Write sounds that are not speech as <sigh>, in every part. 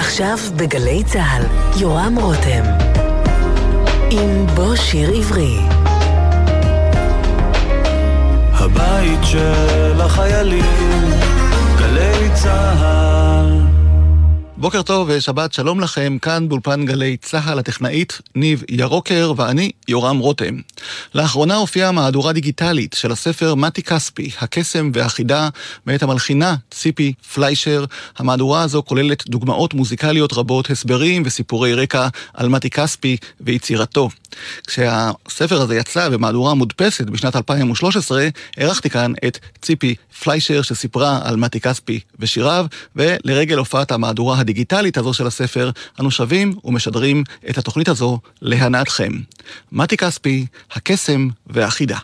עכשיו בגלי צה"ל, יורם רותם. עם בוא שיר עברי. הבית של החיילים, גלי צה"ל. בוקר טוב ושבת שלום לכם, כאן באולפן גלי צה"ל הטכנאית ניב ירוקר ואני יורם רותם. לאחרונה הופיעה מהדורה דיגיטלית של הספר מתי כספי, הקסם והחידה, מאת המלחינה ציפי פליישר. המהדורה הזו כוללת דוגמאות מוזיקליות רבות, הסברים וסיפורי רקע על מתי כספי ויצירתו. כשהספר הזה יצא במהדורה מודפסת בשנת 2013, אירחתי כאן את ציפי פליישר שסיפרה על מתי כספי ושיריו, ולרגל הופעת המהדורה הדיגיטלית הזו של הספר, אנו שבים ומשדרים את התוכנית הזו להנאתכם. מתי כספי, הקסם והחידה.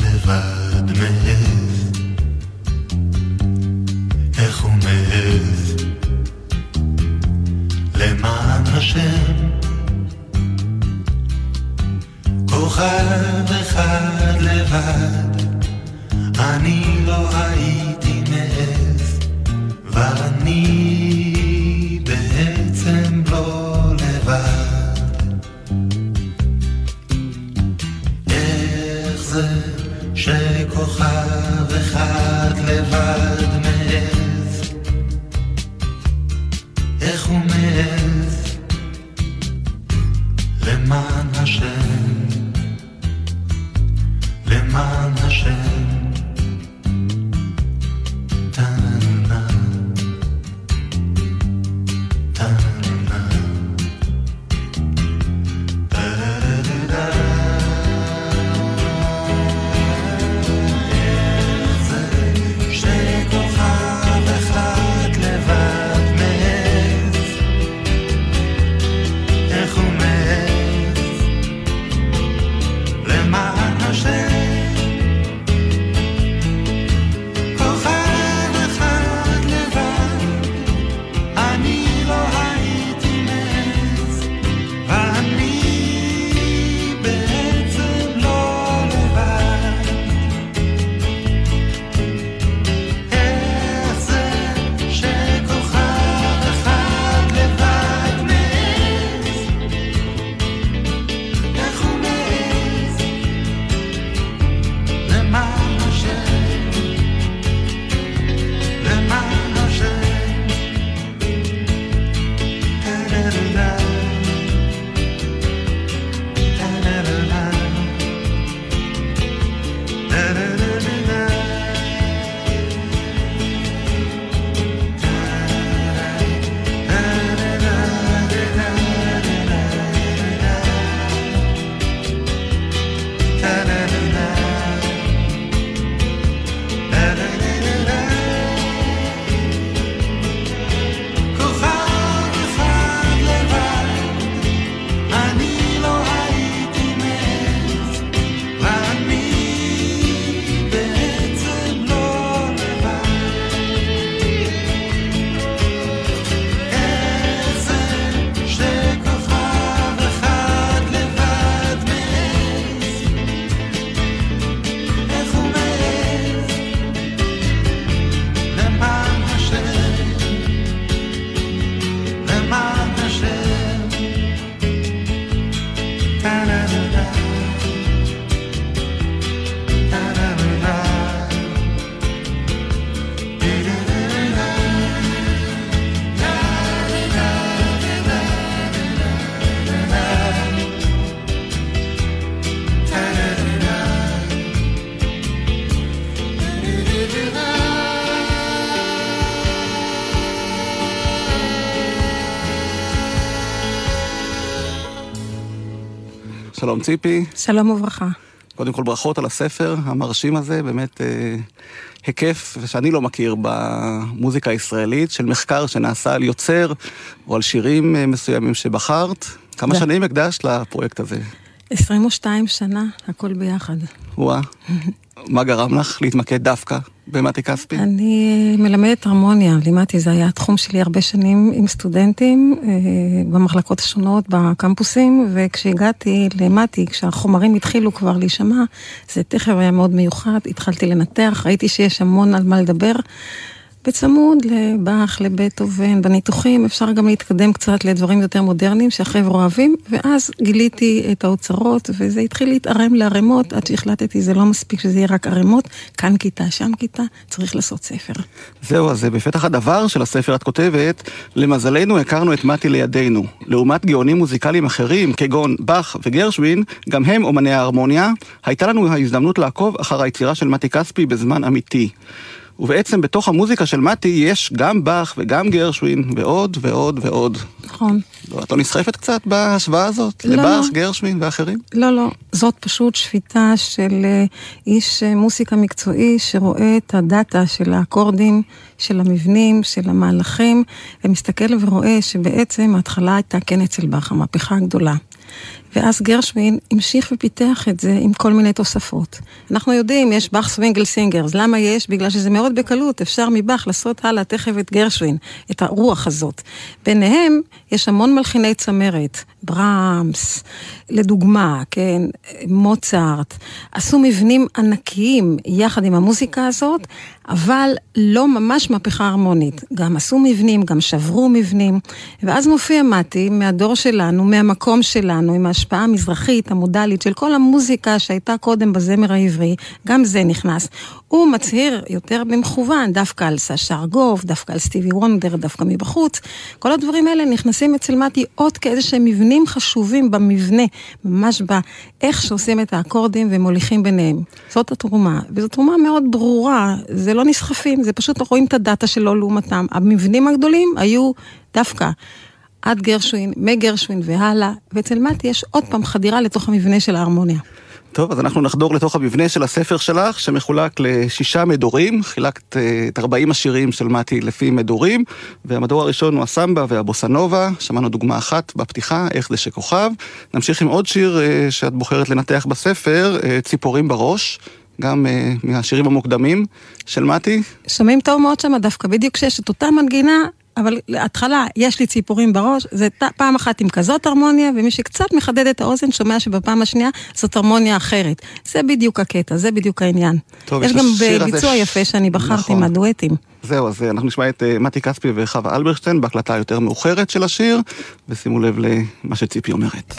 לבד? למען השם כוכב אחד לבד אני לא הייתי מעז ואני בעצם לא לבד איך זה שכוכב אחד לבד מעז? איך הוא מעז? למען השם, שלום ציפי, שלום וברכה. קודם כל ברכות על הספר המרשים הזה, באמת אה, היקף שאני לא מכיר במוזיקה הישראלית, של מחקר שנעשה על יוצר או על שירים אה, מסוימים שבחרת. כמה זה- שנים הקדשת לפרויקט הזה? 22 שנה, הכל ביחד. וואה. <laughs> מה גרם לך להתמקד דווקא במתי כספי? אני מלמדת הרמוניה, לימדתי, זה היה התחום שלי הרבה שנים עם סטודנטים אה, במחלקות השונות בקמפוסים, וכשהגעתי למתי, כשהחומרים התחילו כבר להישמע, זה תכף היה מאוד מיוחד, התחלתי לנתח, ראיתי שיש המון על מה לדבר. בצמוד לבאך, לבטהובן, בניתוחים אפשר גם להתקדם קצת לדברים יותר מודרניים שהחבר'ה אוהבים, ואז גיליתי את האוצרות, וזה התחיל להתערם לערימות, עד שהחלטתי זה לא מספיק שזה יהיה רק ערימות, כאן כיתה, שם כיתה, צריך לעשות ספר. זהו, אז בפתח הדבר של הספר את כותבת, למזלנו הכרנו את מתי לידינו. לעומת גאונים מוזיקליים אחרים, כגון באך וגרשווין, גם הם אומני ההרמוניה, הייתה לנו ההזדמנות לעקוב אחר היצירה של מתי כספי בזמן אמיתי. ובעצם בתוך המוזיקה של מתי יש גם באך וגם גרשווין ועוד ועוד ועוד. נכון. לא, את לא נסחפת קצת בהשוואה הזאת? לא, לבאך, לא. גרשווין ואחרים? לא, לא, זאת פשוט שפיטה של אה, איש אה, מוסיקה מקצועי שרואה את הדאטה של האקורדים, של המבנים, של המהלכים, ומסתכל ורואה שבעצם ההתחלה הייתה כן אצל באך, המהפכה הגדולה. ואז גרשווין המשיך ופיתח את זה עם כל מיני תוספות. אנחנו יודעים, יש באך Swingle Singers. למה יש? בגלל שזה מאוד בקלות, אפשר מבאך לעשות הלאה תכף את גרשווין, את הרוח הזאת. ביניהם יש המון מלחיני צמרת, ברמס, לדוגמה, כן, מוצרט, עשו מבנים ענקיים יחד עם המוזיקה הזאת, אבל לא ממש מהפכה הרמונית. גם עשו מבנים, גם שברו מבנים, ואז מופיע מתי מהדור שלנו, מהמקום שלנו, עם ההשפעה המזרחית, המודלית של כל המוזיקה שהייתה קודם בזמר העברי, גם זה נכנס. הוא מצהיר יותר במכוון, דווקא על סשה ארגוב, דווקא על סטיבי וונדר, דווקא מבחוץ. כל הדברים האלה נכנסים אצל מתי עוד כאיזה שהם מבנים חשובים במבנה, ממש באיך שעושים את האקורדים ומוליכים ביניהם. זאת התרומה, וזו תרומה מאוד ברורה, זה לא נסחפים, זה פשוט רואים את הדאטה שלו לעומתם. המבנים הגדולים היו דווקא עד גרשווין, מגרשווין והלאה, ואצל מתי יש עוד פעם חדירה לתוך המבנה של ההרמוניה. טוב, אז אנחנו נחדור לתוך המבנה של הספר שלך, שמחולק לשישה מדורים. חילקת אה, את 40 השירים של מתי לפי מדורים, והמדור הראשון הוא הסמבה והבוסנובה. שמענו דוגמה אחת בפתיחה, איך זה שכוכב. נמשיך עם עוד שיר אה, שאת בוחרת לנתח בספר, אה, ציפורים בראש. גם uh, מהשירים המוקדמים של מתי. שומעים טוב מאוד שם דווקא, בדיוק כשיש את אותה מנגינה, אבל להתחלה יש לי ציפורים בראש, זה פעם אחת עם כזאת הרמוניה, ומי שקצת מחדד את האוזן שומע שבפעם השנייה זאת הרמוניה אחרת. זה בדיוק הקטע, זה בדיוק העניין. טוב, יש גם ביצוע ש- יפה שאני בחרתי נכון. עם הדואטים. זהו, אז אה, אנחנו נשמע את uh, מתי כספי וחווה אלברשטיין בהקלטה היותר מאוחרת של השיר, ושימו לב למה שציפי אומרת.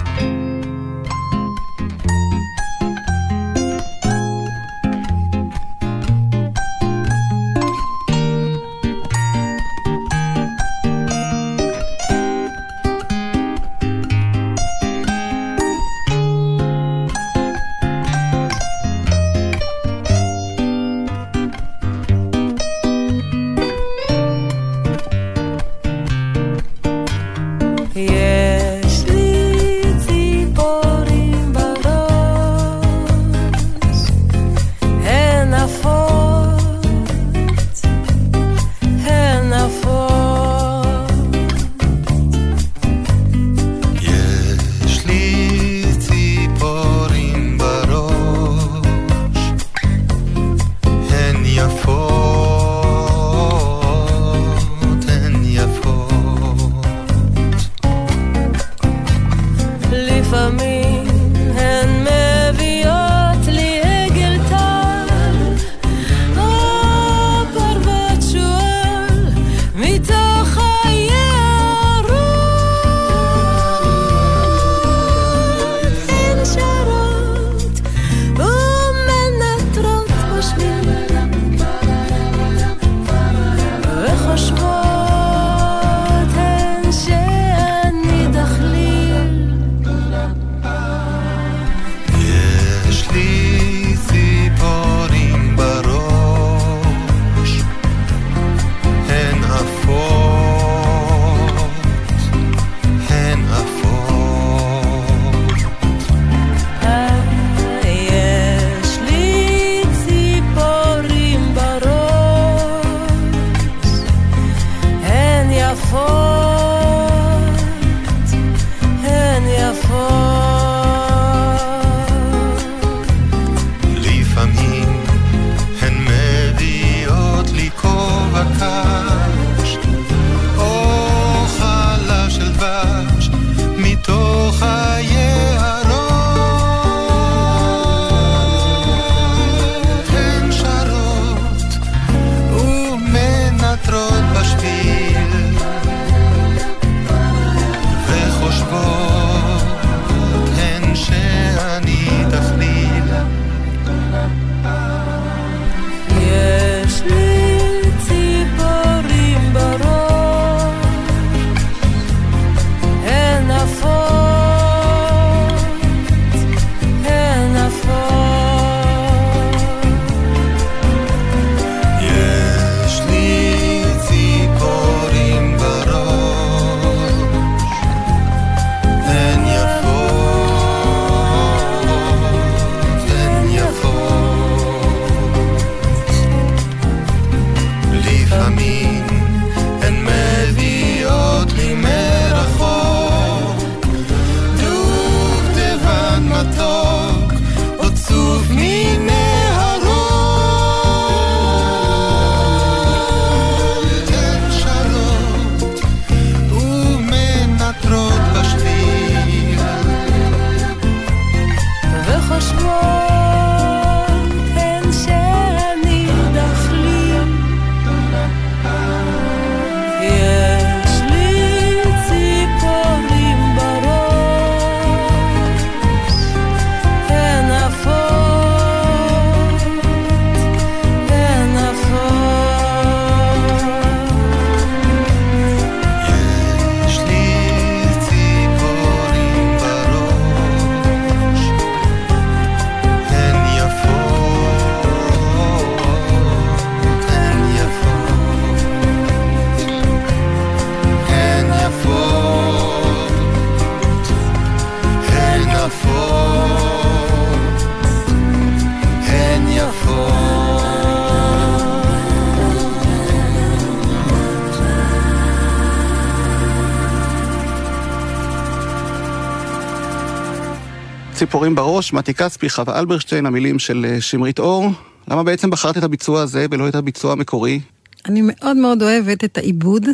ציפורים בראש, מתי כספי, חווה אלברשטיין, המילים של אה, שמרית אור. למה בעצם בחרת את הביצוע הזה ולא את הביצוע המקורי? אני מאוד מאוד אוהבת את העיבוד.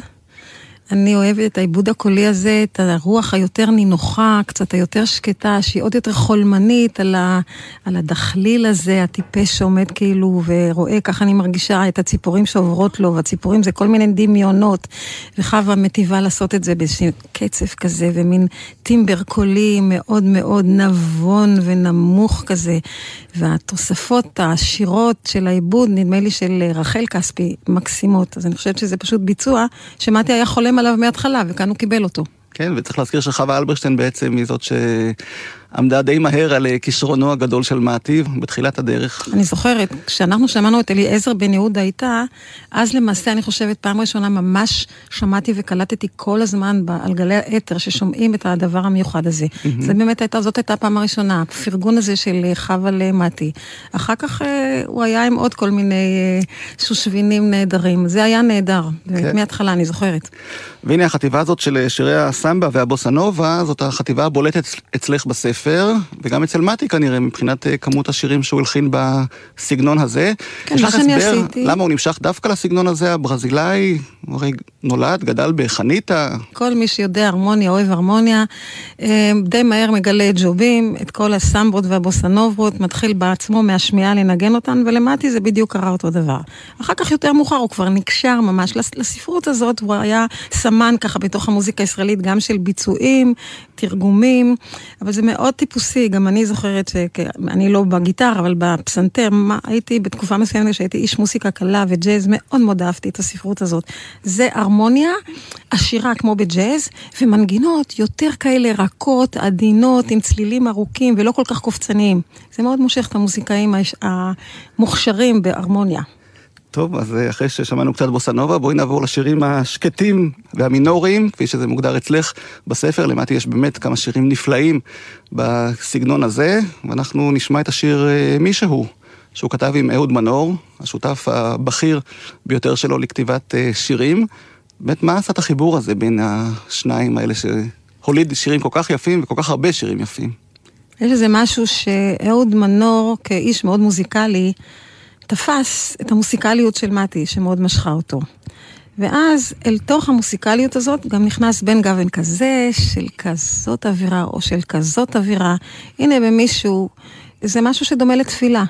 אני אוהבת את העיבוד הקולי הזה, את הרוח היותר נינוחה, קצת היותר שקטה, שהיא עוד יותר חולמנית על, ה, על הדחליל הזה, הטיפש שעומד כאילו ורואה, ככה אני מרגישה את הציפורים שעוברות לו, והציפורים זה כל מיני דמיונות, וחווה מטיבה לעשות את זה באיזשהו קצב כזה, ומין טימבר קולי מאוד מאוד נבון ונמוך כזה, והתוספות העשירות של העיבוד, נדמה לי של רחל כספי, מקסימות. אז אני חושבת שזה פשוט ביצוע שמתי היה חולם עליו מההתחלה, וכאן הוא קיבל אותו. כן, וצריך להזכיר שחווה אלברשטיין בעצם היא זאת שעמדה די מהר על אה, כישרונו הגדול של מעטיב בתחילת הדרך. אני זוכרת, כשאנחנו שמענו את אליעזר בן יהודה איתה, אז למעשה אני חושבת פעם ראשונה ממש שמעתי וקלטתי כל הזמן על גלי האתר ששומעים את הדבר המיוחד הזה. זה באמת הייתה, זאת הייתה הפעם הראשונה, הפרגון הזה של אה, חווה למטי. אחר כך אה, הוא היה עם עוד כל מיני שושבינים נהדרים. זה היה נהדר, כן. מההתחלה אני זוכרת. והנה החטיבה הזאת של שירי הסמבה והבוסנובה, זאת החטיבה הבולטת אצלך בספר, וגם אצל מתי כנראה, מבחינת אה, כמות השירים שהוא הלחין בסגנון הזה. כן, מה שאני הסבר עשיתי- למה הוא נמשך דווקא לסגנון הזה, הברזילאי? הוא הרי נולד, גדל בחניתה. כל מי שיודע הרמוניה, אוהב הרמוניה, אה, די מהר מגלה את ג'ובים, את כל הסמבות והבוסנובות, מתחיל בעצמו מהשמיעה לנגן אותן, ולמטי זה בדיוק קרה אותו דבר. אחר כך יותר מאוחר הוא כבר נקשר ממש לס- לספרות הזאת, הוא היה סמן ככה בתוך המוזיקה הישראלית, גם של ביצועים, תרגומים, אבל זה מאוד טיפוסי, גם אני זוכרת, שאני לא בגיטרה, אבל בפסנתר, מה, הייתי בתקופה מסוימת שהייתי איש מוסיקה קלה וג'אז, מאוד מאוד אהבתי את הספרות הזאת. זה הרמוניה עשירה כמו בג'אז, ומנגינות יותר כאלה רכות, עדינות, עם צלילים ארוכים ולא כל כך קופצניים. זה מאוד מושך את המוזיקאים היש- המוכשרים בהרמוניה. טוב, אז אה, אחרי ששמענו קצת בוסנובה, בואי נעבור לשירים השקטים והמינוריים, כפי שזה מוגדר אצלך בספר. למטי יש באמת כמה שירים נפלאים בסגנון הזה, ואנחנו נשמע את השיר אה, מישהו, שהוא כתב עם אהוד מנור, השותף הבכיר ביותר שלו לכתיבת אה, שירים. באמת, מה עשה את החיבור הזה בין השניים האלה שהוליד שירים כל כך יפים וכל כך הרבה שירים יפים? יש איזה משהו שאהוד מנור, כאיש מאוד מוזיקלי, תפס את המוסיקליות של מתי, שמאוד משכה אותו. ואז אל תוך המוסיקליות הזאת גם נכנס בן גוון כזה, של כזאת אווירה או של כזאת אווירה. הנה במישהו, זה משהו שדומה לתפילה.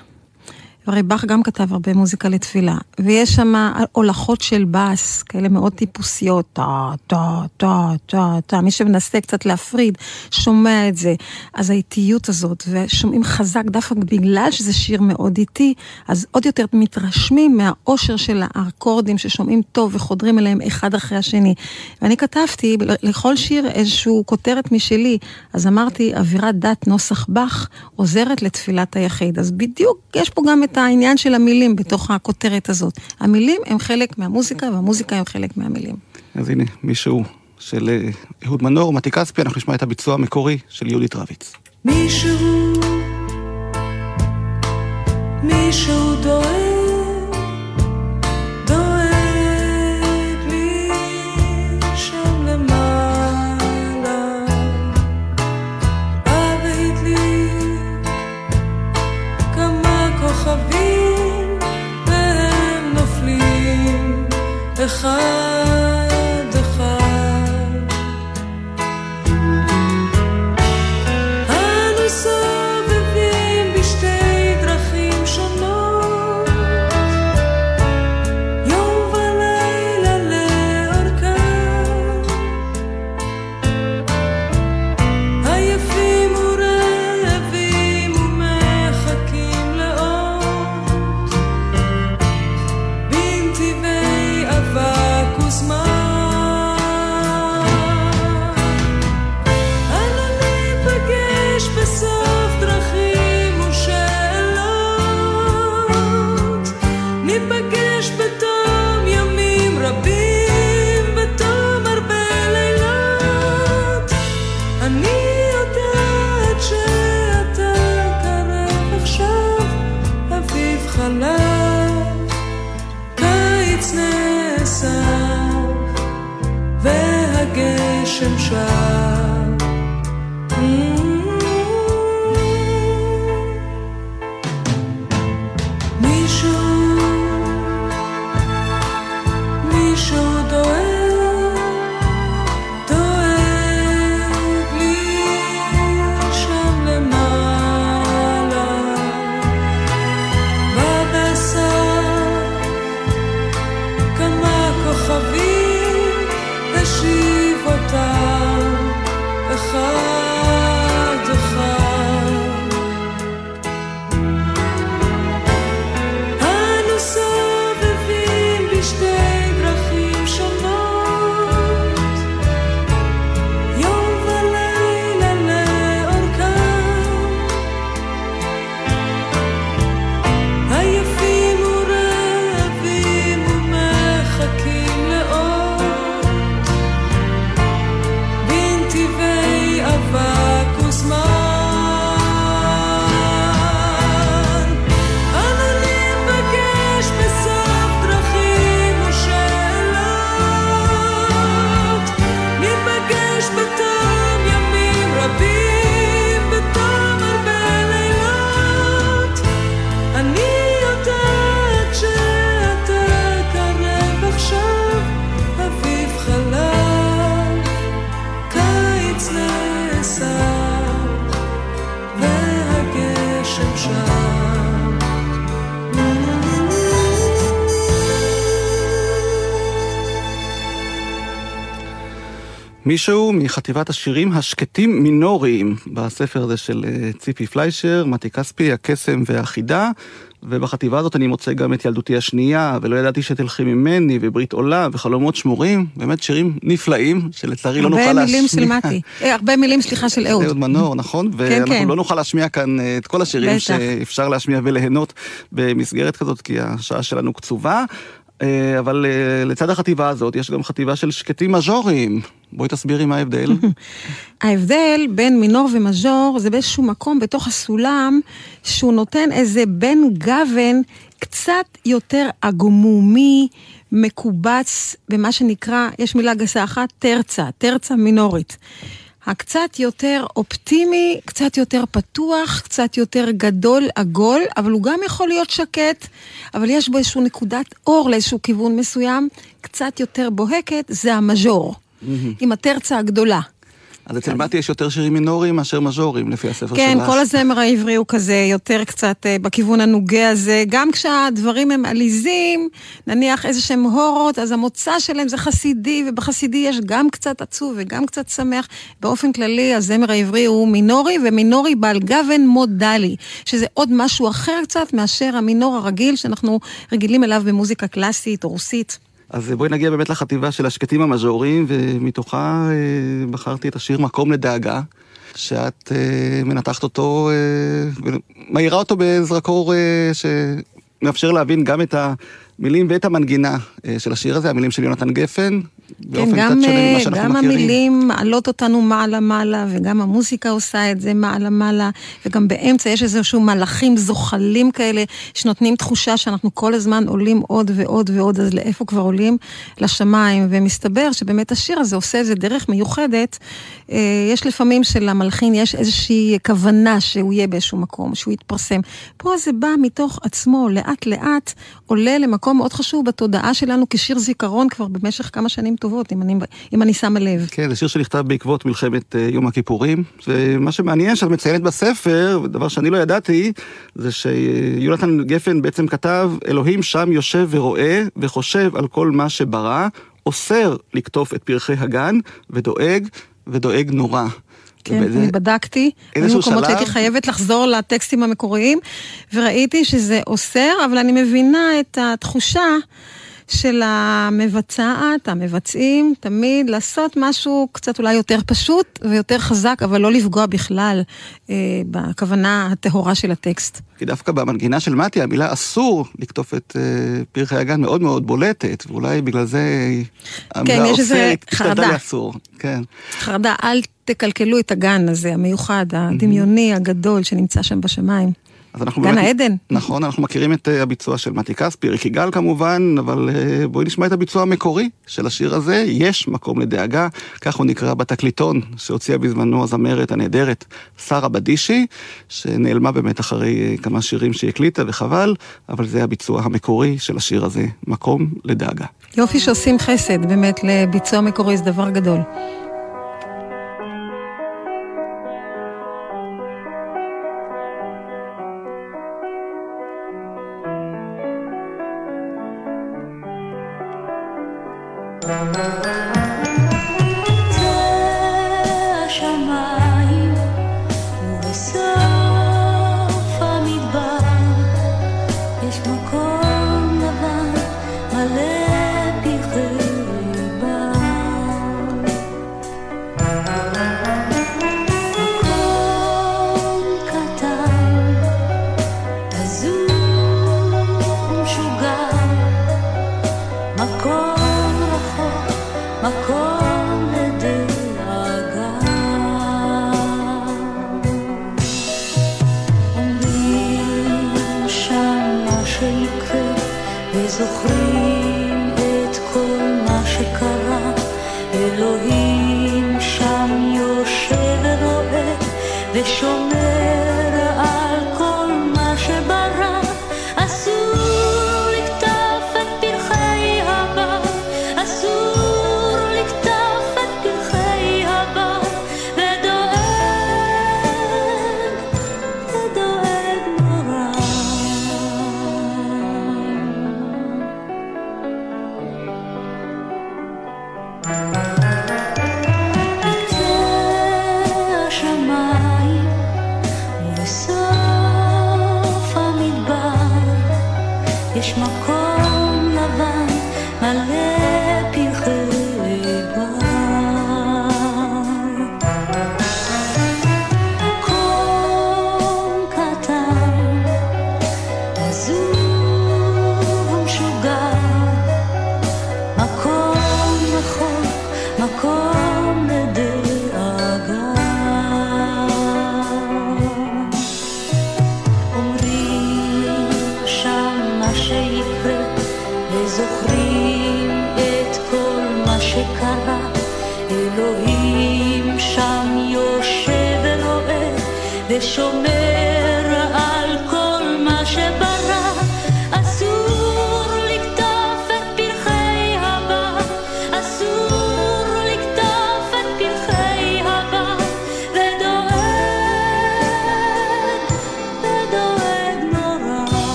הרי באך גם כתב הרבה מוזיקה לתפילה, ויש שם הולכות של בס, כאלה מאוד טיפוסיות, טה, טה, טה, טה, טה, מי שמנסה קצת להפריד, שומע את זה. אז האיטיות הזאת, ושומעים חזק דווקא בגלל שזה שיר מאוד איטי, אז עוד יותר מתרשמים מהאושר של האקורדים ששומעים טוב וחודרים אליהם אחד אחרי השני. ואני כתבתי לכל שיר איזושהי כותרת משלי, אז אמרתי, אווירת דת נוסח באך עוזרת לתפילת היחיד. אז בדיוק יש פה גם את העניין של המילים בתוך הכותרת הזאת. המילים הם חלק מהמוזיקה, והמוזיקה הם חלק מהמילים. אז הנה, מישהו של אה, אהוד מנור, מתי כספי, אנחנו נשמע את הביצוע המקורי של יהודית רביץ. מישהו, מישהו דואג, אחד מישהו מחטיבת השירים השקטים מינוריים בספר הזה של אה, ציפי פליישר, מתי כספי, הקסם והחידה. ובחטיבה הזאת אני מוצא גם את ילדותי השנייה, ולא ידעתי שתלכי ממני, וברית עולה, וחלומות שמורים, באמת שירים נפלאים, שלצערי לא נוכל להשמיע. הרבה מילים של מתי, אה, הרבה מילים, סליחה, של אהוד. אהוד מנור, נכון? כן, ואנחנו כן. לא נוכל להשמיע כאן אה, את כל השירים. שאפשר להשמיע וליהנות במסגרת כזאת, כי השעה שלנו קצובה. אה, אבל אה, לצד החטיבה הזאת יש גם חטיבה של שקטים מז'וריים. בואי תסבירי מה ההבדל. <laughs> ההבדל בין מינור ומז'ור זה באיזשהו מקום בתוך הסולם שהוא נותן איזה בן גוון קצת יותר עגמומי, מקובץ במה שנקרא, יש מילה גסה אחת, תרצה, תרצה מינורית. הקצת יותר אופטימי, קצת יותר פתוח, קצת יותר גדול, עגול, אבל הוא גם יכול להיות שקט, אבל יש בו איזושהי נקודת אור לאיזשהו כיוון מסוים, קצת יותר בוהקת, זה המז'ור, עם התרצה הגדולה. אז אצל מתי יש יותר שירים מינוריים מאשר מז'וריים, לפי הספר כן, שלך. כל הזמר העברי הוא כזה יותר קצת אה, בכיוון הנוגה הזה. גם כשהדברים הם עליזים, נניח איזה שהם הורות, אז המוצא שלהם זה חסידי, ובחסידי יש גם קצת עצוב וגם קצת שמח. באופן כללי, הזמר העברי הוא מינורי, ומינורי בעל גוון מודלי, שזה עוד משהו אחר קצת מאשר המינור הרגיל שאנחנו רגילים אליו במוזיקה קלאסית או רוסית. אז בואי נגיע באמת לחטיבה של השקטים המז'וריים, ומתוכה אה, בחרתי את השיר מקום לדאגה, שאת אה, מנתחת אותו, אה, ומאירה אותו בזרקור אה, שמאפשר להבין גם את המילים ואת המנגינה אה, של השיר הזה, המילים של יונתן גפן, באופן גם, קצת שונה אה, ממה שאנחנו גם מכירים. המילים מעלות אותנו מעלה-מעלה, וגם המוזיקה עושה את זה מעלה-מעלה, וגם באמצע יש איזשהו מלאכים זוחלים כאלה, שנותנים תחושה שאנחנו כל הזמן עולים עוד ועוד ועוד, אז לאיפה כבר עולים? לשמיים, ומסתבר שבאמת השיר הזה עושה איזה דרך מיוחדת. אה, יש לפעמים שלמלחין יש איזושהי כוונה שהוא יהיה באיזשהו מקום, שהוא יתפרסם. פה זה בא מתוך עצמו, לאט-לאט עולה למקום מאוד חשוב בתודעה שלנו כשיר זיכרון כבר במשך כמה שנים טובות, אם אני, אם אני שמה לב. כן, זה שיר שנכתב בעקבות מלחמת אה, יום הכיפורים, ומה שמעניין שאת מציינת בספר, ודבר שאני לא ידעתי, זה שיונתן גפן בעצם כתב, אלוהים שם יושב ורואה וחושב על כל מה שברא, אוסר לקטוף את פרחי הגן, ודואג, ודואג נורא. כן, ובזה- אני בדקתי, איזשהו במקומות שלב- הייתי חייבת לחזור לטקסטים המקוריים, וראיתי שזה אוסר, אבל אני מבינה את התחושה של המבצעת, המבצעים, תמיד לעשות משהו קצת אולי יותר פשוט ויותר חזק, אבל לא לפגוע בכלל אה, בכוונה הטהורה של הטקסט. כי דווקא במנגינה של מתי, המילה אסור לקטוף את אה, פרחי הגן מאוד מאוד בולטת, ואולי בגלל זה המילה כן, אוסר חרדה. לאסור. כן. חרדה, אל תקלקלו את הגן הזה, המיוחד, הדמיוני, הגדול, שנמצא שם בשמיים. אז אנחנו גן באמת- העדן. נכון, אנחנו מכירים את אה, הביצוע של מתי כספי, ריק יגאל כמובן, אבל אה, בואי נשמע את הביצוע המקורי של השיר הזה, יש מקום לדאגה, כך הוא נקרא בתקליטון שהוציאה בזמנו הזמרת הנהדרת שרה בדישי, שנעלמה באמת אחרי אה, כמה שירים שהיא הקליטה וחבל, אבל זה הביצוע המקורי של השיר הזה, מקום לדאגה. יופי שעושים חסד, באמת, לביצוע מקורי זה דבר גדול.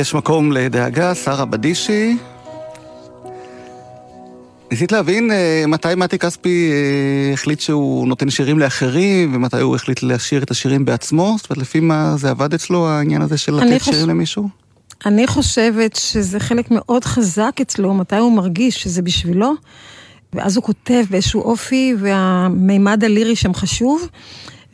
יש מקום לדאגה, שרה בדישי. ניסית להבין אה, מתי מתי כספי אה, החליט שהוא נותן שירים לאחרים, ומתי הוא החליט לשיר את השירים בעצמו? זאת אומרת, לפי מה זה עבד אצלו, העניין הזה של לתת חוש- שירים למישהו? אני חושבת שזה חלק מאוד חזק אצלו, מתי הוא מרגיש שזה בשבילו, ואז הוא כותב באיזשהו אופי, והמימד הלירי שם חשוב.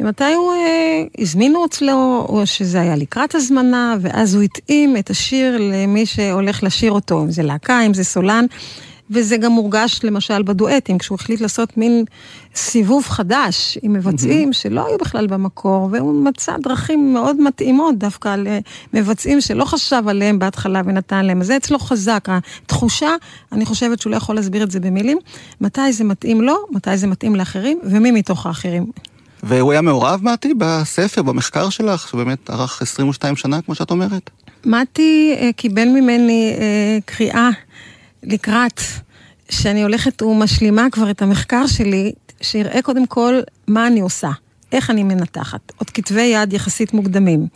ומתי הוא, אה, הזמינו אצלו, או שזה היה לקראת הזמנה, ואז הוא התאים את השיר למי שהולך לשיר אותו, אם זה להקה, אם זה סולן. וזה גם מורגש למשל בדואטים, כשהוא החליט לעשות מין סיבוב חדש עם מבצעים שלא היו בכלל במקור, והוא מצא דרכים מאוד מתאימות דווקא למבצעים שלא חשב עליהם בהתחלה ונתן להם. אז זה אצלו חזק, התחושה, אני חושבת שהוא לא יכול להסביר את זה במילים, מתי זה מתאים לו, מתי זה מתאים לאחרים, ומי מתוך האחרים. והוא היה מעורב, מתי, בספר, במחקר שלך, שבאמת ארך 22 שנה, כמו שאת אומרת? מתי אה, קיבל ממני אה, קריאה לקראת שאני הולכת ומשלימה כבר את המחקר שלי, שיראה קודם כל מה אני עושה, איך אני מנתחת. עוד כתבי יד יחסית מוקדמים.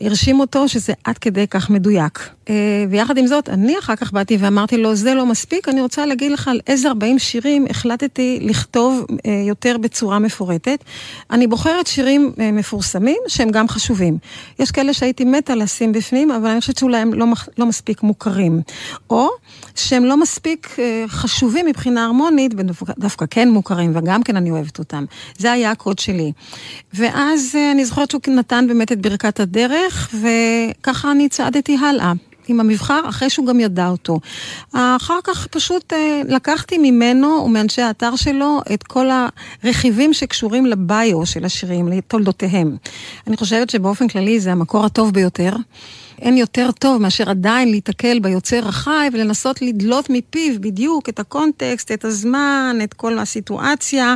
הרשים אותו שזה עד כדי כך מדויק. אה, ויחד עם זאת, אני אחר כך באתי ואמרתי לו, זה לא מספיק, אני רוצה להגיד לך על איזה 40 שירים החלטתי לכתוב אה, יותר בצורה מפורטת. אני בוחרת שירים אה, מפורסמים שהם גם חשובים. יש כאלה שהייתי מתה לשים בפנים, אבל אני חושבת שאולי הם לא, לא מספיק מוכרים. או שהם לא מספיק חשובים מבחינה הרמונית, ודווקא כן מוכרים, וגם כן אני אוהבת אותם. זה היה הקוד שלי. ואז אני זוכרת שהוא נתן באמת את ברכת הדרך, וככה אני צעדתי הלאה. עם המבחר, אחרי שהוא גם ידע אותו. אחר כך פשוט אה, לקחתי ממנו ומאנשי האתר שלו את כל הרכיבים שקשורים לביו של השירים, לתולדותיהם. אני חושבת שבאופן כללי זה המקור הטוב ביותר. אין יותר טוב מאשר עדיין להיתקל ביוצר החי ולנסות לדלות מפיו בדיוק את הקונטקסט, את הזמן, את כל הסיטואציה.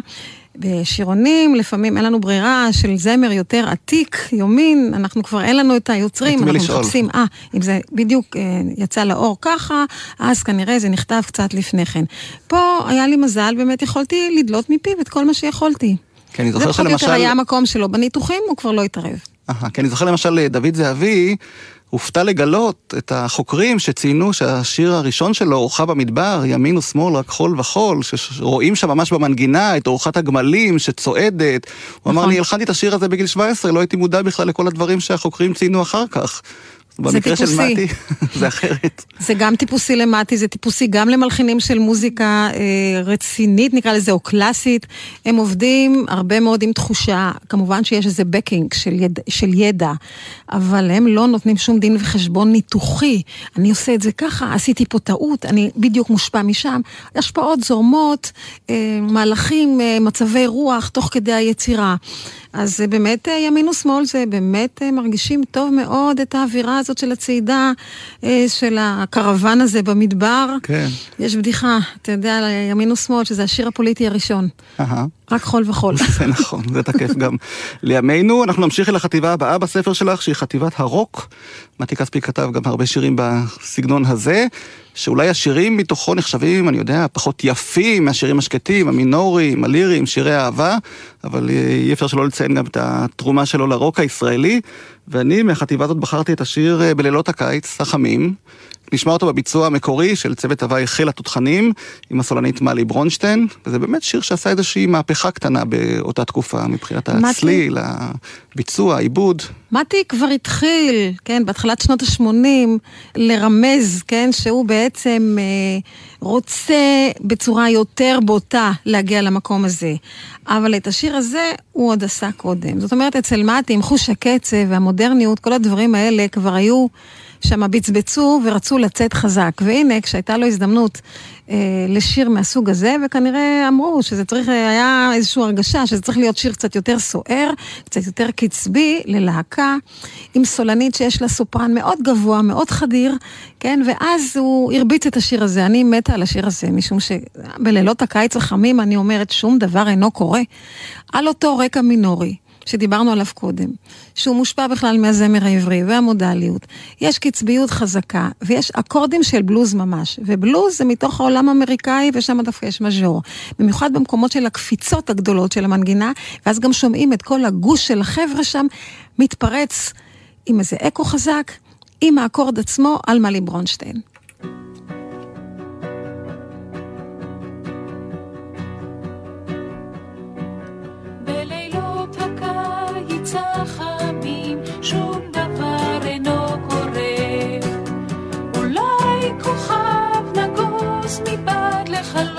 בשירונים, לפעמים אין לנו ברירה של זמר יותר עתיק, יומין, אנחנו כבר אין לנו את היוצרים, אנחנו לשאול. מחפשים, אה, אם זה בדיוק אה, יצא לאור ככה, אז כנראה זה נכתב קצת לפני כן. פה היה לי מזל, באמת יכולתי לדלות מפיו את כל מה שיכולתי. כי אני זוכר זה פחות או שלמשל... יותר היה המקום שלו. בניתוחים הוא כבר לא התערב. אהה, כי אני זוכר למשל דוד זהבי, הופתע לגלות את החוקרים שציינו שהשיר הראשון שלו, אורחה במדבר, ימין ושמאל, רק חול וחול, שרואים שם ממש במנגינה את אורחת הגמלים שצועדת. הוא אמר נכון. לי, הלחנתי את השיר הזה בגיל 17, לא הייתי מודע בכלל לכל הדברים שהחוקרים ציינו אחר כך. במקרה של. מתי, <laughs> זה אחרת. זה גם טיפוסי למטי, זה טיפוסי גם למלחינים של מוזיקה אה, רצינית, נקרא לזה, או קלאסית. הם עובדים הרבה מאוד עם תחושה, כמובן שיש איזה בקינג של, יד, של ידע, אבל הם לא נותנים שום דין וחשבון ניתוחי. אני עושה את זה ככה, עשיתי פה טעות, אני בדיוק מושפע משם. השפעות זורמות, אה, מהלכים, אה, מצבי רוח, תוך כדי היצירה. אז זה באמת, אה, ימין ושמאל, זה באמת אה, מרגישים טוב מאוד את האווירה הזאת של הצעידה, אה, של הקרוון הזה במדבר. כן. יש בדיחה, אתה יודע, ימין ושמאל, שזה השיר הפוליטי הראשון. אהה. רק חול וחול. <laughs> זה נכון, זה תקף גם לימינו. אנחנו נמשיך אל החטיבה הבאה בספר שלך, שהיא חטיבת הרוק. מתי כספי כתב גם הרבה שירים בסגנון הזה, שאולי השירים מתוכו נחשבים, אני יודע, פחות יפים מהשירים השקטים, המינוריים, הליריים, שירי אהבה, אבל אה, אי אפשר שלא לציין גם את התרומה שלו לרוק הישראלי. ואני מהחטיבה הזאת בחרתי את השיר אה, בלילות הקיץ, החמים. נשמע אותו בביצוע המקורי של צוות הוואי חיל התותחנים, עם הסולנית מלי ברונשטיין, וזה באמת שיר שעשה איזושהי מהפכה קטנה באותה תקופה, מבחינת? הצליל, הביצוע, העיבוד. מתי כבר התחיל, כן, בהתחלת שנות ה-80, לרמז, כן, שהוא בעצם אה, רוצה בצורה יותר בוטה להגיע למקום הזה. אבל את השיר הזה הוא עוד עשה קודם. זאת אומרת, אצל מתי, עם חוש הקצב והמודרניות, כל הדברים האלה כבר היו שם בצבצו ורצו לצאת חזק. והנה, כשהייתה לו הזדמנות אה, לשיר מהסוג הזה, וכנראה אמרו שזה צריך, היה איזושהי הרגשה שזה צריך להיות שיר קצת יותר סוער, קצת יותר קצבי, ללהקה, עם סולנית שיש לה סופרן מאוד גבוה, מאוד חדיר, כן? ואז הוא הרביץ את השיר הזה. אני מתה על השיר הזה, משום שבלילות הקיץ החמים, אני אומרת, שום דבר אינו קורה. על אותו רקע מינורי. שדיברנו עליו קודם, שהוא מושפע בכלל מהזמר העברי והמודליות. יש קצביות חזקה, ויש אקורדים של בלוז ממש, ובלוז זה מתוך העולם האמריקאי, ושם דווקא יש מז'ור. במיוחד במקומות של הקפיצות הגדולות של המנגינה, ואז גם שומעים את כל הגוש של החבר'ה שם מתפרץ עם איזה אקו חזק, עם האקורד עצמו על מלי ברונשטיין. נגוס מבעד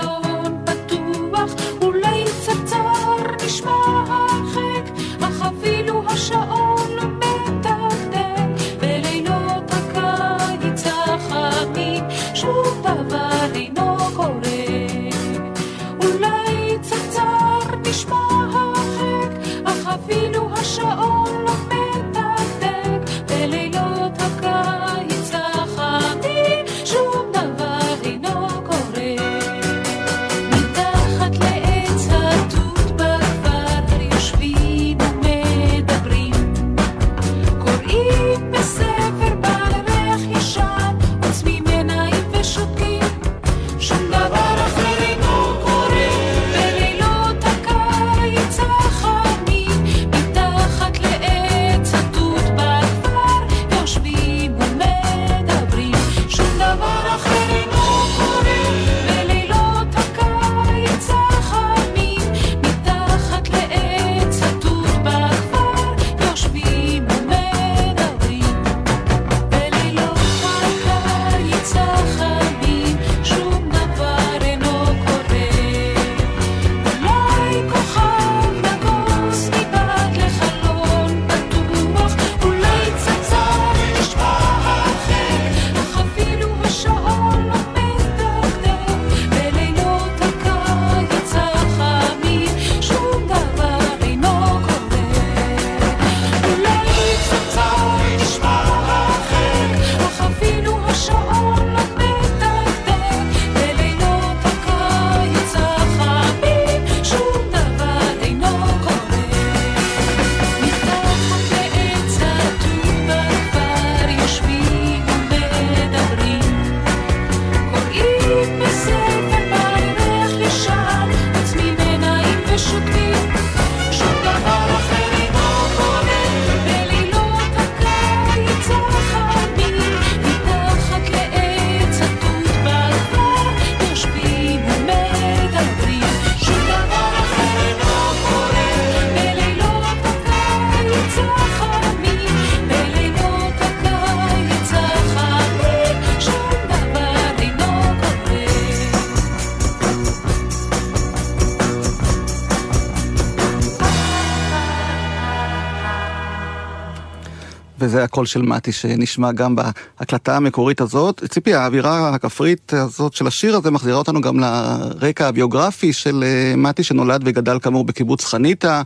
הקול של מתי שנשמע גם בהקלטה המקורית הזאת. ציפי, האווירה הכפרית הזאת של השיר הזה מחזירה אותנו גם לרקע הביוגרפי של אה, מתי שנולד וגדל כאמור בקיבוץ חניתה,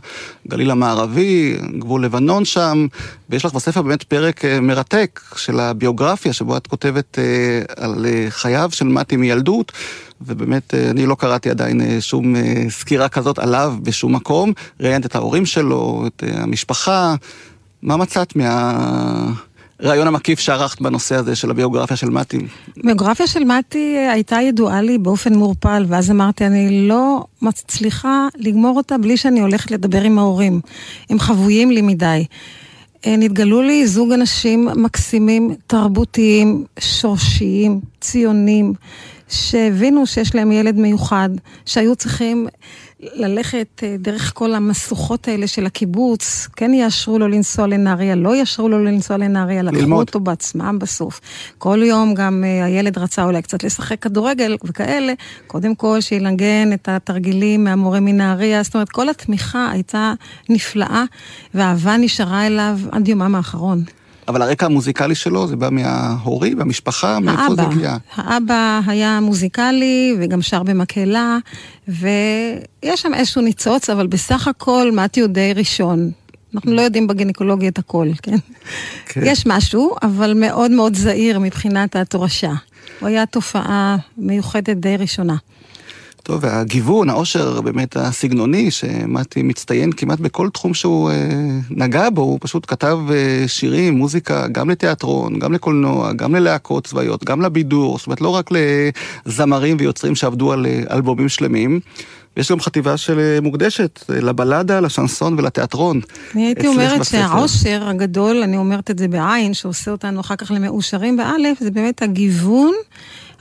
גליל המערבי, גבול לבנון שם, ויש לך בספר באמת פרק אה, מרתק של הביוגרפיה, שבו את כותבת אה, על חייו של מתי מילדות. ובאמת, אני לא קראתי עדיין שום סקירה כזאת עליו בשום מקום. ראיינת את ההורים שלו, את המשפחה, מה מצאת מהרעיון המקיף שערכת בנושא הזה של הביוגרפיה של מתי? ביוגרפיה של מתי הייתה ידועה לי באופן מעורפל, ואז אמרתי, אני לא מצליחה לגמור אותה בלי שאני הולכת לדבר עם ההורים. הם חבויים לי מדי. אה, נתגלו לי זוג אנשים מקסימים, תרבותיים, שורשיים, ציונים, שהבינו שיש להם ילד מיוחד, שהיו צריכים ללכת אה, דרך כל המשוכות האלה של הקיבוץ, כן יאשרו לו לנסוע לנהריה, לא יאשרו לו לנסוע לנהריה, לקחו אותו בעצמם בסוף. כל יום גם אה, הילד רצה אולי קצת לשחק כדורגל וכאלה, קודם כל שינגן את התרגילים מהמורה מנהריה, זאת אומרת כל התמיכה הייתה נפלאה, והאהבה נשארה אליו עד יומם האחרון. אבל הרקע המוזיקלי שלו זה בא מההורים, מהמשפחה, מאיפה זה הגיע? האבא היה מוזיקלי וגם שר במקהלה, ויש שם איזשהו ניצוץ, אבל בסך הכל מתי הוא די ראשון. אנחנו לא יודעים בגינקולוגיה את הכל, כן? כן? יש משהו, אבל מאוד מאוד זהיר מבחינת התורשה. הוא היה תופעה מיוחדת די ראשונה. טוב, והגיוון, העושר באמת הסגנוני, שמתי מצטיין כמעט בכל תחום שהוא אה, נגע בו, הוא פשוט כתב אה, שירים, מוזיקה, גם לתיאטרון, גם לקולנוע, גם ללהקות צבאיות, גם לבידור, זאת אומרת לא רק לזמרים ויוצרים שעבדו על אה, אלבומים שלמים. ויש גם חטיבה של אה, מוקדשת אה, לבלדה, לשנסון ולתיאטרון. אני הייתי אומרת שהעושר הגדול, אני אומרת את זה בעין, שעושה אותנו אחר כך למאושרים באלף, זה באמת הגיוון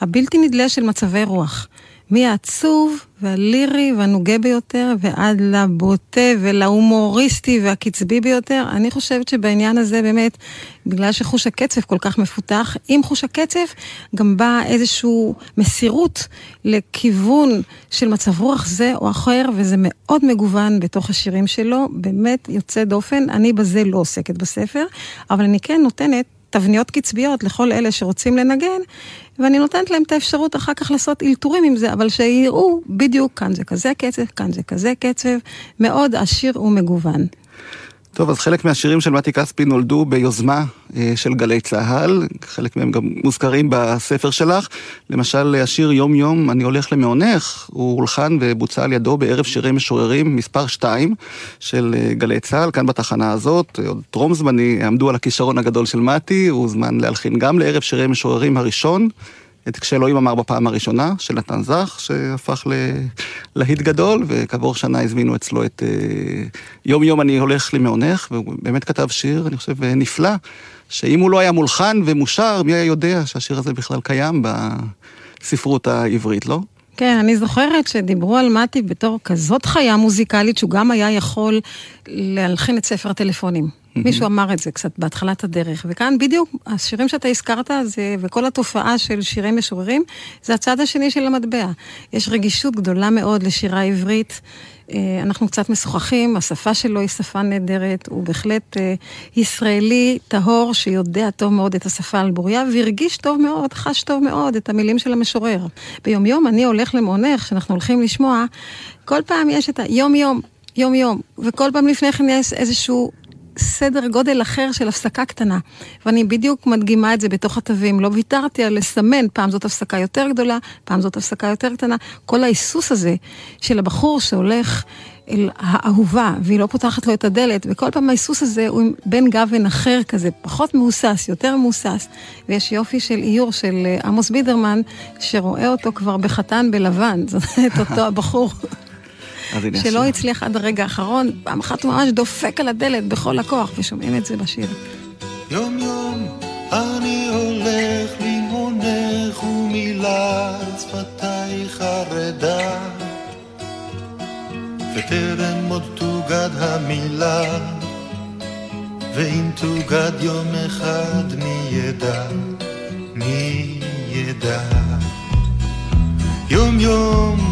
הבלתי נדלה של מצבי רוח. מהעצוב והלירי והנוגה ביותר ועד לבוטה ולהומוריסטי והקצבי ביותר. אני חושבת שבעניין הזה באמת, בגלל שחוש הקצב כל כך מפותח, עם חוש הקצב גם באה איזושהי מסירות לכיוון של מצב רוח זה או אחר, וזה מאוד מגוון בתוך השירים שלו, באמת יוצא דופן. אני בזה לא עוסקת בספר, אבל אני כן נותנת תבניות קצביות לכל אלה שרוצים לנגן, ואני נותנת להם את האפשרות אחר כך לעשות אלתורים עם זה, אבל שיראו בדיוק, כאן זה כזה קצב, כאן זה כזה קצב, מאוד עשיר ומגוון. טוב, אז חלק מהשירים של מתי כספי נולדו ביוזמה אה, של גלי צה"ל, חלק מהם גם מוזכרים בספר שלך. למשל, השיר יום יום אני הולך למעונך, הוא הולחן ובוצע על ידו בערב שירי משוררים מספר 2 של אה, גלי צה"ל, כאן בתחנה הזאת. עוד טרום זמני עמדו על הכישרון הגדול של מתי, הוא הוזמן להלחין גם לערב שירי משוררים הראשון. את כשאלוהים אמר בפעם הראשונה, של נתן זך, שהפך ללהיט גדול, וכעבור שנה הזמינו אצלו את אה, יום יום אני הולך למעונך, והוא באמת כתב שיר, אני חושב, נפלא, שאם הוא לא היה מולחן ומושר, מי היה יודע שהשיר הזה בכלל קיים בספרות העברית, לא? כן, אני זוכרת שדיברו על מתי בתור כזאת חיה מוזיקלית, שהוא גם היה יכול להלחין את ספר הטלפונים. מישהו אמר את זה קצת בהתחלת הדרך. וכאן בדיוק, השירים שאתה הזכרת, זה, וכל התופעה של שירי משוררים, זה הצד השני של המטבע. יש רגישות גדולה מאוד לשירה עברית. אה, אנחנו קצת משוחחים, השפה שלו היא שפה נהדרת, הוא בהחלט אה, ישראלי טהור שיודע טוב מאוד את השפה על בוריה, והרגיש טוב מאוד, חש טוב מאוד את המילים של המשורר. ביומיום אני הולך למעונך, שאנחנו הולכים לשמוע, כל פעם יש את היום-יום. יום-יום, וכל פעם לפני כן יש איזשהו סדר גודל אחר של הפסקה קטנה. ואני בדיוק מדגימה את זה בתוך התווים. לא ויתרתי על לסמן, פעם זאת הפסקה יותר גדולה, פעם זאת הפסקה יותר קטנה. כל ההיסוס הזה של הבחור שהולך אל האהובה, והיא לא פותחת לו את הדלת, וכל פעם ההיסוס הזה הוא בין גוון אחר כזה, פחות מהוסס, יותר מהוסס. ויש יופי של איור של אה, עמוס בידרמן, שרואה אותו כבר בחתן בלבן, <laughs> זאת אומרת, אותו הבחור. שלא הצליח עד הרגע האחרון, פעם אחת הוא ממש דופק על הדלת בכל הכוח, ושומעים את זה בשיר. יום יום אני הולך לימונך ומילה שפתיי חרדה וטרם עוד תוגד המילה ואם תוגד יום אחד מי ידע, מי ידע? יום יום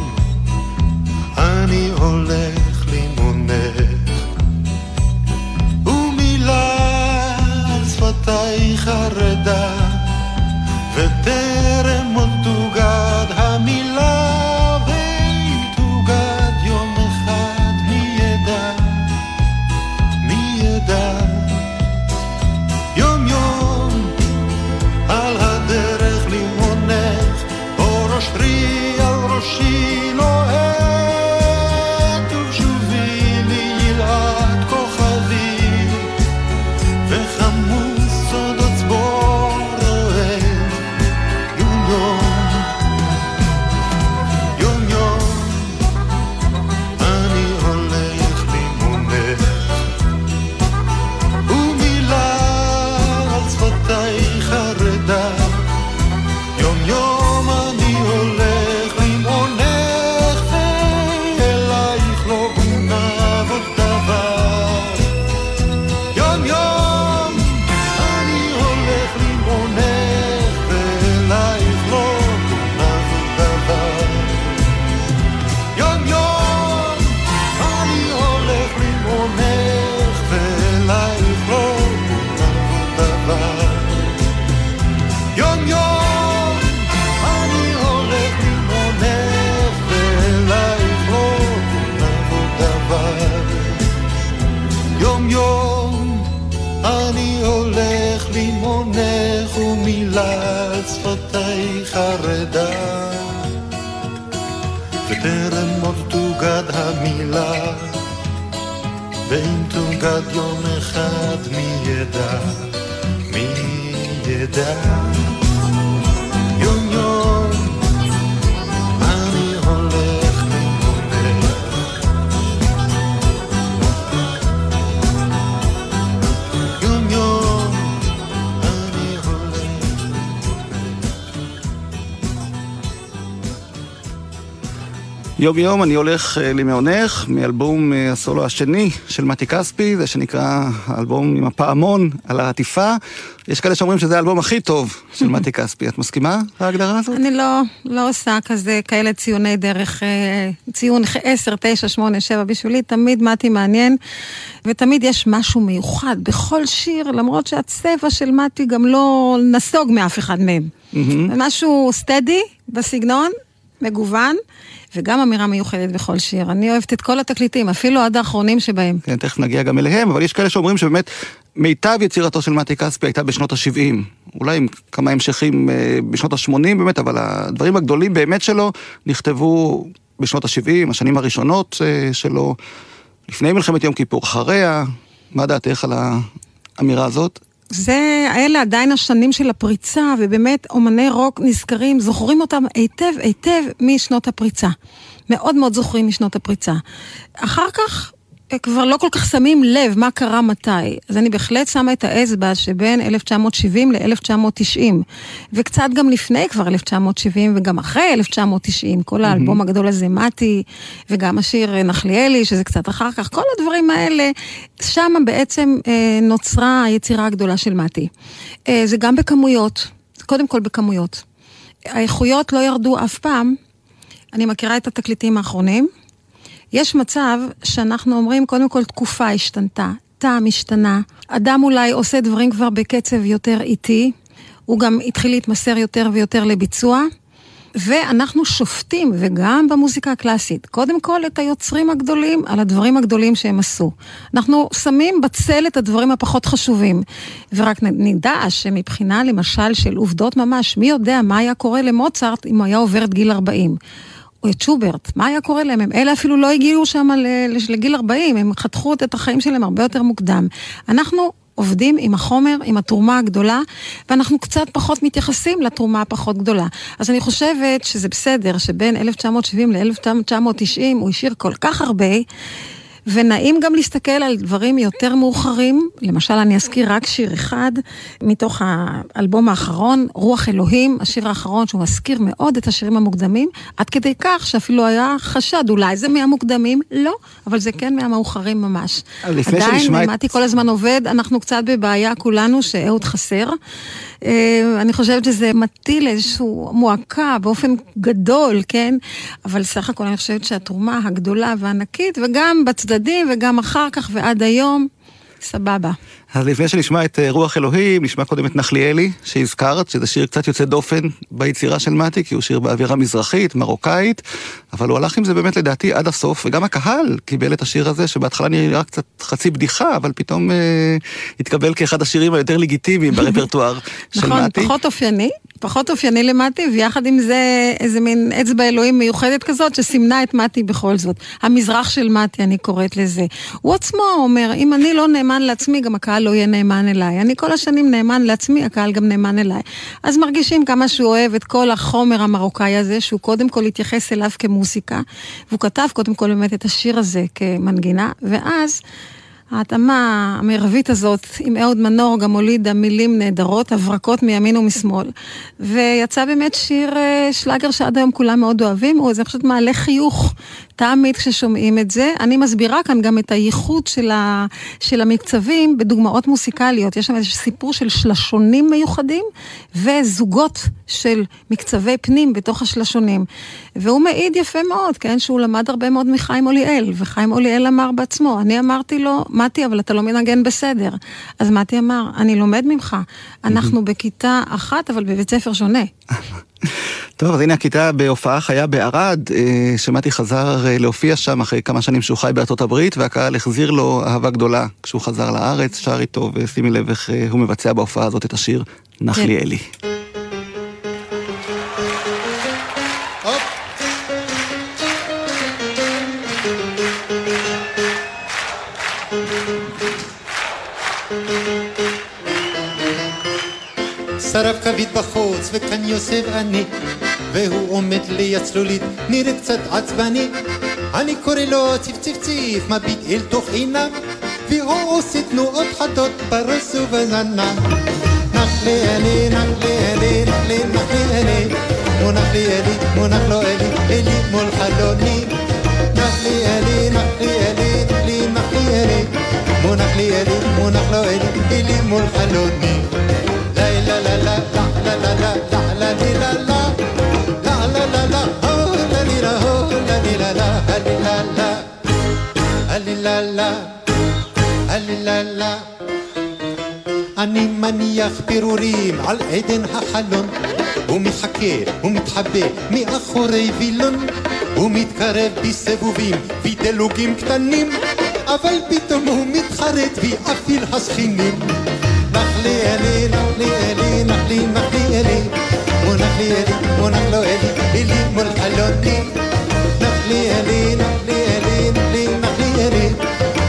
הולך לי מונך. ומילה על שפתייך הרדה, וטרם tarde יום יום אני הולך אה, למעונך, מאלבום אה, הסולו השני של מתי כספי, זה שנקרא האלבום עם הפעמון על העטיפה. יש כאלה שאומרים שזה האלבום הכי טוב של מתי כספי. את מסכימה להגדרה הזאת? אני לא, לא עושה כזה, כאלה ציוני דרך, אה, ציון 10, 9, 8, 7, בשבילי תמיד מתי מעניין, ותמיד יש משהו מיוחד בכל שיר, למרות שהצבע של מתי גם לא נסוג מאף אחד מהם. משהו סטדי בסגנון, מגוון, וגם אמירה מיוחדת בכל שיר. אני אוהבת את כל התקליטים, אפילו עד האחרונים שבהם. כן, תכף נגיע גם אליהם, אבל יש כאלה שאומרים שבאמת מיטב יצירתו של מתי כספי הייתה בשנות ה-70. אולי עם כמה המשכים אה, בשנות ה-80 באמת, אבל הדברים הגדולים באמת שלו נכתבו בשנות ה-70, השנים הראשונות אה, שלו, לפני מלחמת יום כיפור, אחריה. מה דעתך על האמירה הזאת? זה, אלה עדיין השנים של הפריצה, ובאמת אומני רוק נזכרים, זוכרים אותם היטב היטב משנות הפריצה. מאוד מאוד זוכרים משנות הפריצה. אחר כך כבר לא כל כך שמים לב מה קרה מתי. אז אני בהחלט שמה את האצבע שבין 1970 ל-1990, וקצת גם לפני כבר 1970 וגם אחרי 1990, כל האלבום הגדול הזה, מתי, וגם השיר אה, נחליאלי, שזה קצת אחר כך, כל הדברים האלה, שם בעצם אה, נוצרה היצירה הגדולה של מתי. אה, זה גם בכמויות, קודם כל בכמויות. האיכויות לא ירדו אף פעם. אני מכירה את התקליטים האחרונים. יש מצב שאנחנו אומרים, קודם כל תקופה השתנתה, טעם השתנה, אדם אולי עושה דברים כבר בקצב יותר איטי, הוא גם התחיל להתמסר יותר ויותר לביצוע, ואנחנו שופטים, וגם במוזיקה הקלאסית, קודם כל את היוצרים הגדולים על הדברים הגדולים שהם עשו. אנחנו שמים בצל את הדברים הפחות חשובים. ורק נדע שמבחינה למשל של עובדות ממש, מי יודע מה היה קורה למוצרט אם הוא היה עובר את גיל 40. או את שוברט, מה היה קורה להם? הם אלה אפילו לא הגיעו שם לגיל 40, הם חתכו את החיים שלהם הרבה יותר מוקדם. אנחנו עובדים עם החומר, עם התרומה הגדולה, ואנחנו קצת פחות מתייחסים לתרומה הפחות גדולה. אז אני חושבת שזה בסדר שבין 1970 ל-1990 הוא השאיר כל כך הרבה. ונעים גם להסתכל על דברים יותר מאוחרים, למשל אני אזכיר רק שיר אחד מתוך האלבום האחרון, רוח אלוהים, השיר האחרון שהוא מזכיר מאוד את השירים המוקדמים, עד כדי כך שאפילו היה חשד, אולי זה מהמוקדמים, לא, אבל זה כן מהמאוחרים ממש. לפני עדיין, שנשמע את- כל הזמן עובד, אנחנו קצת בבעיה כולנו שאהוד חסר. אה, אני חושבת שזה מטיל איזושהי מועקה באופן גדול, כן? אבל סך הכל אני חושבת שהתרומה הגדולה והענקית, וגם בצדדים וגם אחר כך ועד היום, סבבה. אז לפני שנשמע את אה, רוח אלוהים, נשמע קודם את נחליאלי, שהזכרת, שזה שיר קצת יוצא דופן ביצירה של מתי, כי הוא שיר באווירה מזרחית, מרוקאית, אבל הוא הלך עם זה באמת לדעתי עד הסוף, וגם הקהל קיבל את השיר הזה, שבהתחלה נראה קצת חצי בדיחה, אבל פתאום אה, התקבל כאחד השירים היותר לגיטימיים ברפרטואר של נכון, מתי. פחות אופייני, פחות אופייני למתי, ויחד עם זה איזה מין אצבע אלוהים מיוחדת כזאת שסימנה את מתי בכל זאת. המזרח של מתי, אני קוראת לזה. הוא עצמו אומר, אם אני לא נאמן לעצמי, גם הקהל לא יהיה נאמן אליי. אני כל השנים נאמן לעצמי, הקהל גם נאמן אליי. אז מרגישים כמה שהוא אוהב את כל החומר המרוקאי הזה, שהוא קודם כל התייחס אליו כמוסיקה, והוא כתב קודם כל באמת את השיר הזה כמנגינה, ואז... ההתאמה המרבית הזאת עם אהוד מנור גם הולידה מילים נהדרות, הברקות מימין ומשמאל. ויצא באמת שיר אה, שלאגר שעד היום כולם מאוד אוהבים, הוא איזה פשוט מעלה חיוך תמיד כששומעים את זה. אני מסבירה כאן גם את הייחוד של, ה, של המקצבים בדוגמאות מוסיקליות. יש שם איזה סיפור של שלשונים מיוחדים וזוגות של מקצבי פנים בתוך השלשונים. והוא מעיד יפה מאוד, כן, שהוא למד הרבה מאוד מחיים אוליאל, וחיים אוליאל אמר בעצמו, אני אמרתי לו, מתי, אבל אתה לא מנגן בסדר. אז מתי אמר, אני לומד ממך, אנחנו בכיתה אחת, אבל בבית ספר שונה. טוב, אז הנה הכיתה בהופעה חיה בערד, אה, שמתי חזר אה, להופיע שם אחרי כמה שנים שהוא חי בארצות הברית, והקהל החזיר לו אהבה גדולה כשהוא חזר לארץ, שר איתו, ושימי לב איך אה, הוא מבצע בהופעה הזאת את השיר נחליאלי. בחוץ וכאן יושב אני, והוא עומד ליד צלולית, נראה קצת עצבני. אני קורא לו ציף ציף ציף, מביט אל תוך עיניו, והוא עושה תנועות חדות בראש ובזנב. נח לי אלי, נח לי אלי, נח לי, נח לי אלי, מונח לי אלי, מונח לו אלי, אלי מול חלוני. נח לי אלי, נח לי אלי, נח לי, נח לי אלי, מונח לי אלי, מונח לו אלי, אלי מול חלוני. أني من يخبر ريم على الأيدين حلون ومي حكي ومي تحبي مي أخوري فيلون ومي تكرب بيسبوبيم في دلوقيم كتنيم أفل بيتم ومي تخرج في أفيل هسخينيم הלי לה לה אני מניח פירורים על עדן החלון ומחכה ומתחבא מאחורי וילון ומתקרב בסיבובים ודלוגים קטנים אבל פתאום הוא מתחרט ויפעיל השכינים נח לי אלי, נח לי אלי, נח לי, נח לי אלי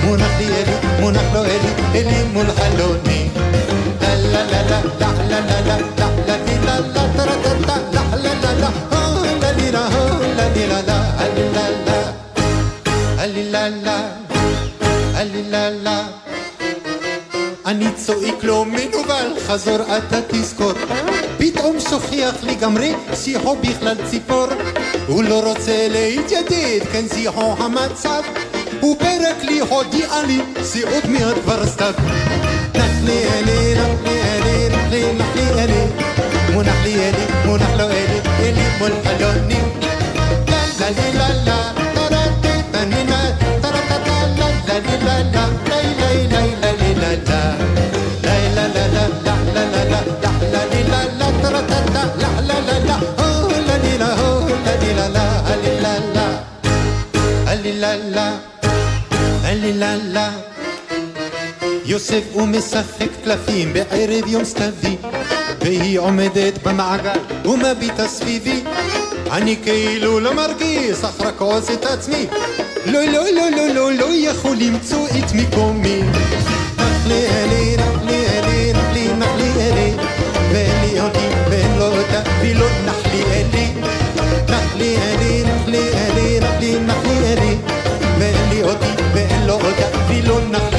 מונח לי אלי, מונח לו אלי, אלי מול חלוני נח לי אלי, נח לי אלי, נח לי, נח לי אלי מונח לי אלי, אני צועק לו מנוול, חזור אתה תזכור. פתאום שוכח לגמרי, שיחו בכלל ציפור. הוא לא רוצה להתיידד, כן שיחו המצב. הוא פרק לי הודיע לי, זה עוד מעט כבר סתיו. נח לי יוסף הוא משחק קלפים בערב יום סתווי והיא עומדת במעגל ומביטה סביבי. אני כאילו לא מרגיש אך רק עושה את עצמי. לא לא לא לא לא לא יכול למצוא את מקומי. נח לי אלי נח לי אלי נח לי נח לי אלי. ואין לי אותי ואין לו אותה ולא נח לי אלי. נח לי אלי נח לי אלי נח לי נח לי אלי. ואין לי אותי ואין לו אותה ולא נח לי אלי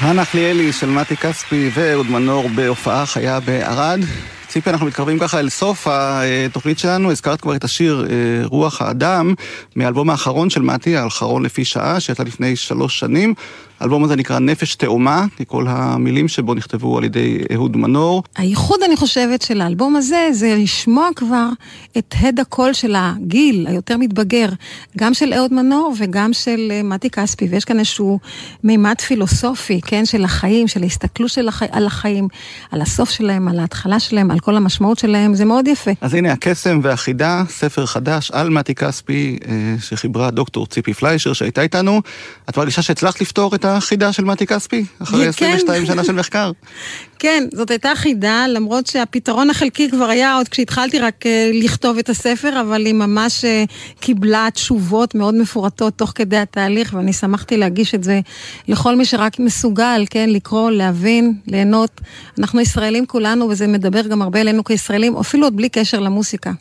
הנחליאלי של מתי כספי ואהוד מנור בהופעה חיה בערד. ציפי, אנחנו מתקרבים ככה אל סוף התוכנית שלנו, הזכרת כבר את השיר אה, רוח האדם, מהאלבום האחרון של מתי, האחרון לפי שעה, שיצא לפני שלוש שנים. האלבום הזה נקרא נפש תאומה, כי כל המילים שבו נכתבו על ידי אהוד מנור. הייחוד, אני חושבת, של האלבום הזה, זה לשמוע כבר את הד הקול של הגיל היותר מתבגר, גם של אהוד מנור וגם של אה, מתי כספי, ויש כאן איזשהו מימד פילוסופי, כן, של החיים, של ההסתכלות של החי... על החיים, על הסוף שלהם, על ההתחלה שלהם, על כל המשמעות שלהם, זה מאוד יפה. אז הנה הקסם והחידה, ספר חדש על מתי כספי, אה, שחיברה דוקטור ציפי פליישר שהייתה איתנו. את מרגישה שהצלחת לפתור את החידה של מתי כספי? אחרי כן. 22 שנה של מחקר. כן, זאת הייתה חידה, למרות שהפתרון החלקי כבר היה עוד כשהתחלתי רק אה, לכתוב את הספר, אבל היא ממש אה, קיבלה תשובות מאוד מפורטות תוך כדי התהליך, ואני שמחתי להגיש את זה לכל מי שרק מסוגל, כן, לקרוא, להבין, ליהנות. אנחנו ישראלים כולנו, וזה מדבר גם הרבה אלינו כישראלים, אפילו עוד בלי קשר למוסיקה.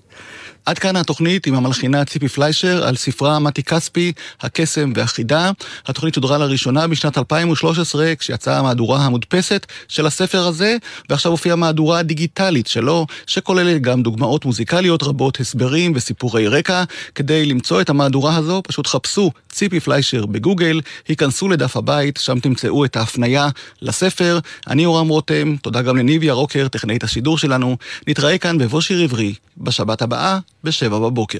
עד כאן התוכנית עם המלחינה ציפי פליישר על ספרה מתי כספי, הקסם והחידה. התוכנית שודרה לראשונה בשנת 2013, כשיצאה המהדורה המודפסת של הספר הזה, ועכשיו הופיעה מהדורה דיגיטלית שלו, שכוללת גם דוגמאות מוזיקליות רבות, הסברים וסיפורי רקע. כדי למצוא את המהדורה הזו, פשוט חפשו ציפי פליישר בגוגל, היכנסו לדף הבית, שם תמצאו את ההפניה לספר. אני אורם רותם, תודה גם לניב ירוקר, טכנאית השידור שלנו. נתראה כאן בבוא שיר עברי, בשבת הבאה, ב-7 בבוקר.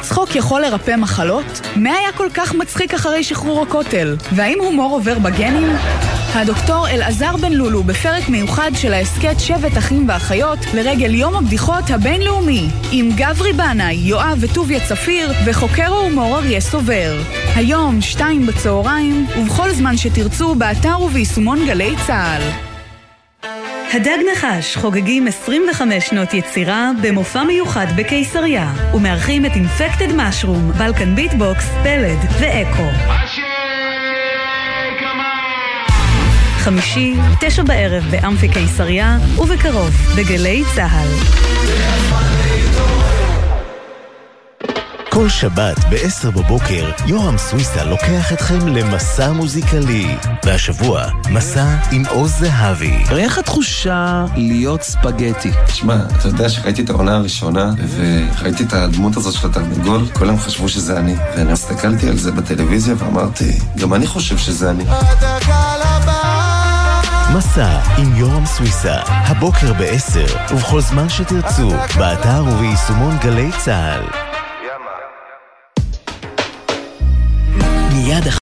צחוק יכול לרפא מחלות? מה היה כל כך מצחיק אחרי שחרור הכותל? והאם הומור עובר בגנים? הדוקטור אלעזר בן לולו בפרק מיוחד של ההסכת שבט אחים ואחיות לרגל יום הבדיחות הבינלאומי עם גברי בנאי, יואב וטוביה צפיר וחוקר ההומור אריה סובר. היום, שתיים בצהריים, ובכל זמן שתרצו, באתר וביישומון גלי צה"ל. הדג נחש חוגגים 25 שנות יצירה במופע מיוחד בקיסריה ומארחים את אינפקטד משרום, בלקן ביטבוקס, פלד ואקו. חמישי, תשע בערב באמפי קיסריה ובקרוב בגלי צה"ל. כל שבת ב-10 בבוקר, יורם סוויסה לוקח אתכם למסע מוזיקלי. והשבוע, מסע עם עוז זהבי. איך התחושה להיות ספגטי? תשמע, אתה יודע שראיתי את העונה הראשונה, וראיתי את הדמות הזאת של התרנגול, כולם חשבו שזה אני. ואני הסתכלתי על זה בטלוויזיה ואמרתי, גם אני חושב שזה אני. מסע עם יורם סוויסה, הבוקר ב-10, ובכל זמן שתרצו, באתר וביישומון גלי צה"ל. زيادة